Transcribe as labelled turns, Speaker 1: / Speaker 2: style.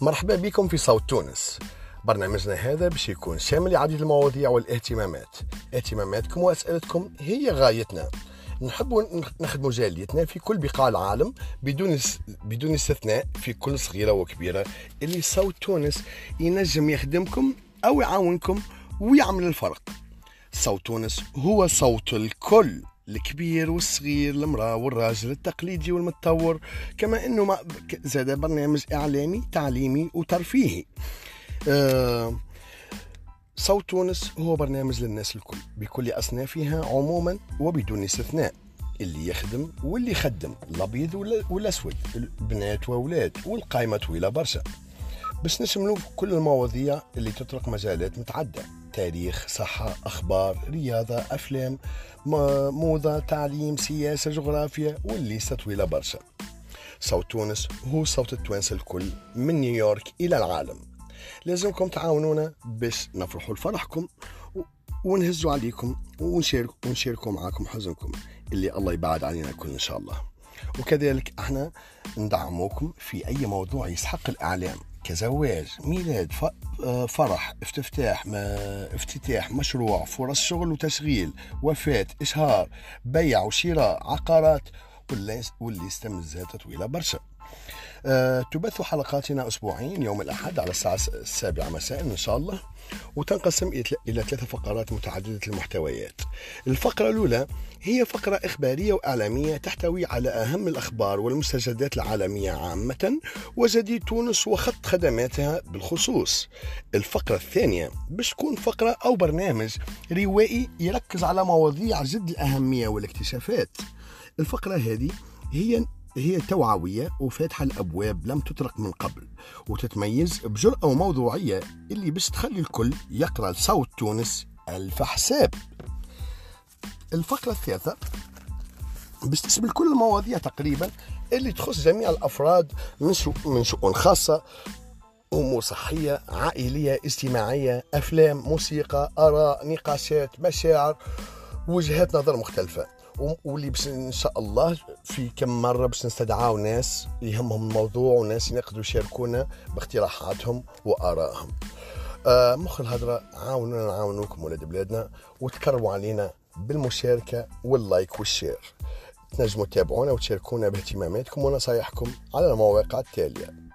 Speaker 1: مرحبا بكم في صوت تونس. برنامجنا هذا باش يكون شامل لعديد المواضيع والاهتمامات. اهتماماتكم وأسئلتكم هي غايتنا. نحب نخدم جاليتنا في كل بقاع العالم بدون بدون استثناء في كل صغيرة وكبيرة. اللي صوت تونس ينجم يخدمكم أو يعاونكم ويعمل الفرق. صوت تونس هو صوت الكل. الكبير والصغير المرأة والراجل التقليدي والمتطور. كما إنه زاد برنامج إعلامي تعليمي وترفيهي. آه صوت تونس هو برنامج للناس الكل بكل أصنافها عموما وبدون استثناء. اللي يخدم واللي يخدم الأبيض والأسود البنات وأولاد والقائمه طويلة برشا. باش نشملوا كل المواضيع اللي تطرق مجالات متعددة. تاريخ صحة أخبار رياضة أفلام موضة تعليم سياسة جغرافيا والليستة طويلة برشا. صوت تونس هو صوت التوانسة الكل من نيويورك إلى العالم. لازمكم تعاونونا باش نفرحوا لفرحكم ونهزوا عليكم ونشارك ونشاركوا معاكم حزنكم اللي الله يبعد علينا الكل إن شاء الله. وكذلك إحنا ندعموكم في أي موضوع يسحق الإعلام. كزواج ميلاد آه، فرح افتتاح افتتاح مشروع فرص شغل وتشغيل وفاة إشهار بيع وشراء عقارات واللي استمزها طويلة برشا. أه تبث حلقاتنا أسبوعين يوم الأحد على الساعة السابعة مساء إن شاء الله. وتنقسم إلى ثلاث فقرات متعددة المحتويات. الفقرة الأولى هي فقرة إخبارية وإعلامية تحتوي على أهم الأخبار والمستجدات العالمية عامة وجديد تونس وخط خدماتها بالخصوص. الفقرة الثانية باش تكون فقرة أو برنامج روائي يركز على مواضيع جد الأهمية والاكتشافات. الفقرة هذه هي هي توعوية وفاتحة الأبواب لم تطرق من قبل وتتميز بجرأة وموضوعية اللي باش تخلي الكل يقرأ صوت تونس ألف حساب. الفقرة الثالثة باش تشمل كل المواضيع تقريبا اللي تخص جميع الأفراد من من شؤون خاصة أمور صحية عائلية اجتماعية أفلام موسيقى آراء نقاشات مشاعر وجهات نظر مختلفة. واللي باش إن شاء الله في كم مرة باش نستدعاو ناس يهمهم الموضوع وناس يقدروا يشاركونا باقتراحاتهم وآرائهم. آه مخ الهضرة عاونونا نعاونوكم ولاد بلادنا وتكرموا علينا بالمشاركة واللايك والشير. تنجموا تتابعونا وتشاركونا باهتماماتكم ونصايحكم على المواقع التالية.